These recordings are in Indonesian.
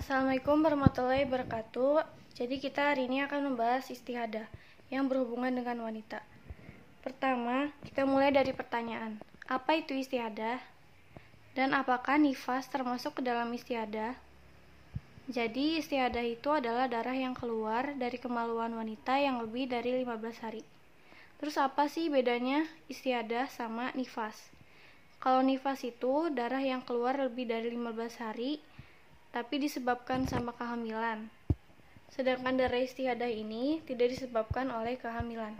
Assalamualaikum warahmatullahi wabarakatuh. Jadi kita hari ini akan membahas istihadah yang berhubungan dengan wanita. Pertama, kita mulai dari pertanyaan. Apa itu istihadah? Dan apakah nifas termasuk ke dalam istihadah? Jadi istihadah itu adalah darah yang keluar dari kemaluan wanita yang lebih dari 15 hari. Terus apa sih bedanya istiadah sama nifas? Kalau nifas itu darah yang keluar lebih dari 15 hari tapi disebabkan sama kehamilan. Sedangkan darah istiadah ini tidak disebabkan oleh kehamilan.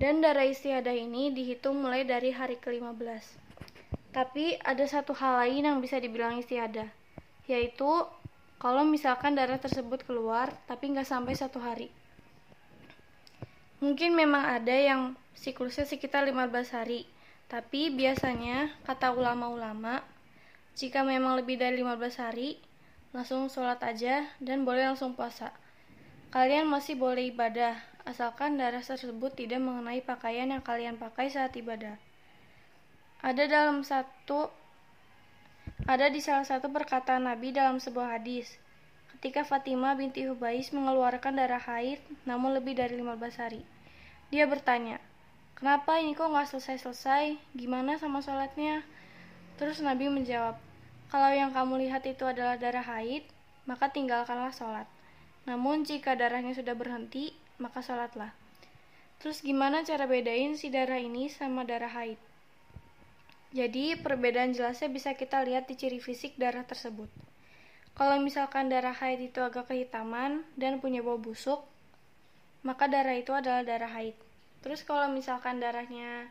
Dan darah istiadah ini dihitung mulai dari hari ke-15. Tapi ada satu hal lain yang bisa dibilang istiadah, yaitu kalau misalkan darah tersebut keluar tapi nggak sampai satu hari. Mungkin memang ada yang siklusnya sekitar 15 hari, tapi biasanya kata ulama-ulama, jika memang lebih dari 15 hari, langsung sholat aja dan boleh langsung puasa. Kalian masih boleh ibadah, asalkan darah tersebut tidak mengenai pakaian yang kalian pakai saat ibadah. Ada dalam satu ada di salah satu perkataan Nabi dalam sebuah hadis, ketika Fatimah binti Hubais mengeluarkan darah haid namun lebih dari 15 hari. Dia bertanya, kenapa ini kok nggak selesai-selesai? Gimana sama sholatnya? Terus Nabi menjawab, kalau yang kamu lihat itu adalah darah haid, maka tinggalkanlah sholat. Namun jika darahnya sudah berhenti, maka sholatlah. Terus gimana cara bedain si darah ini sama darah haid? Jadi perbedaan jelasnya bisa kita lihat di ciri fisik darah tersebut. Kalau misalkan darah haid itu agak kehitaman dan punya bau busuk, maka darah itu adalah darah haid. Terus kalau misalkan darahnya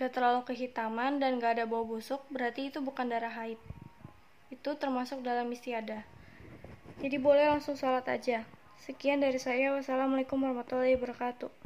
gak terlalu kehitaman dan gak ada bau busuk, berarti itu bukan darah haid. Itu termasuk dalam istiadah. Jadi boleh langsung sholat aja. Sekian dari saya. Wassalamualaikum warahmatullahi wabarakatuh.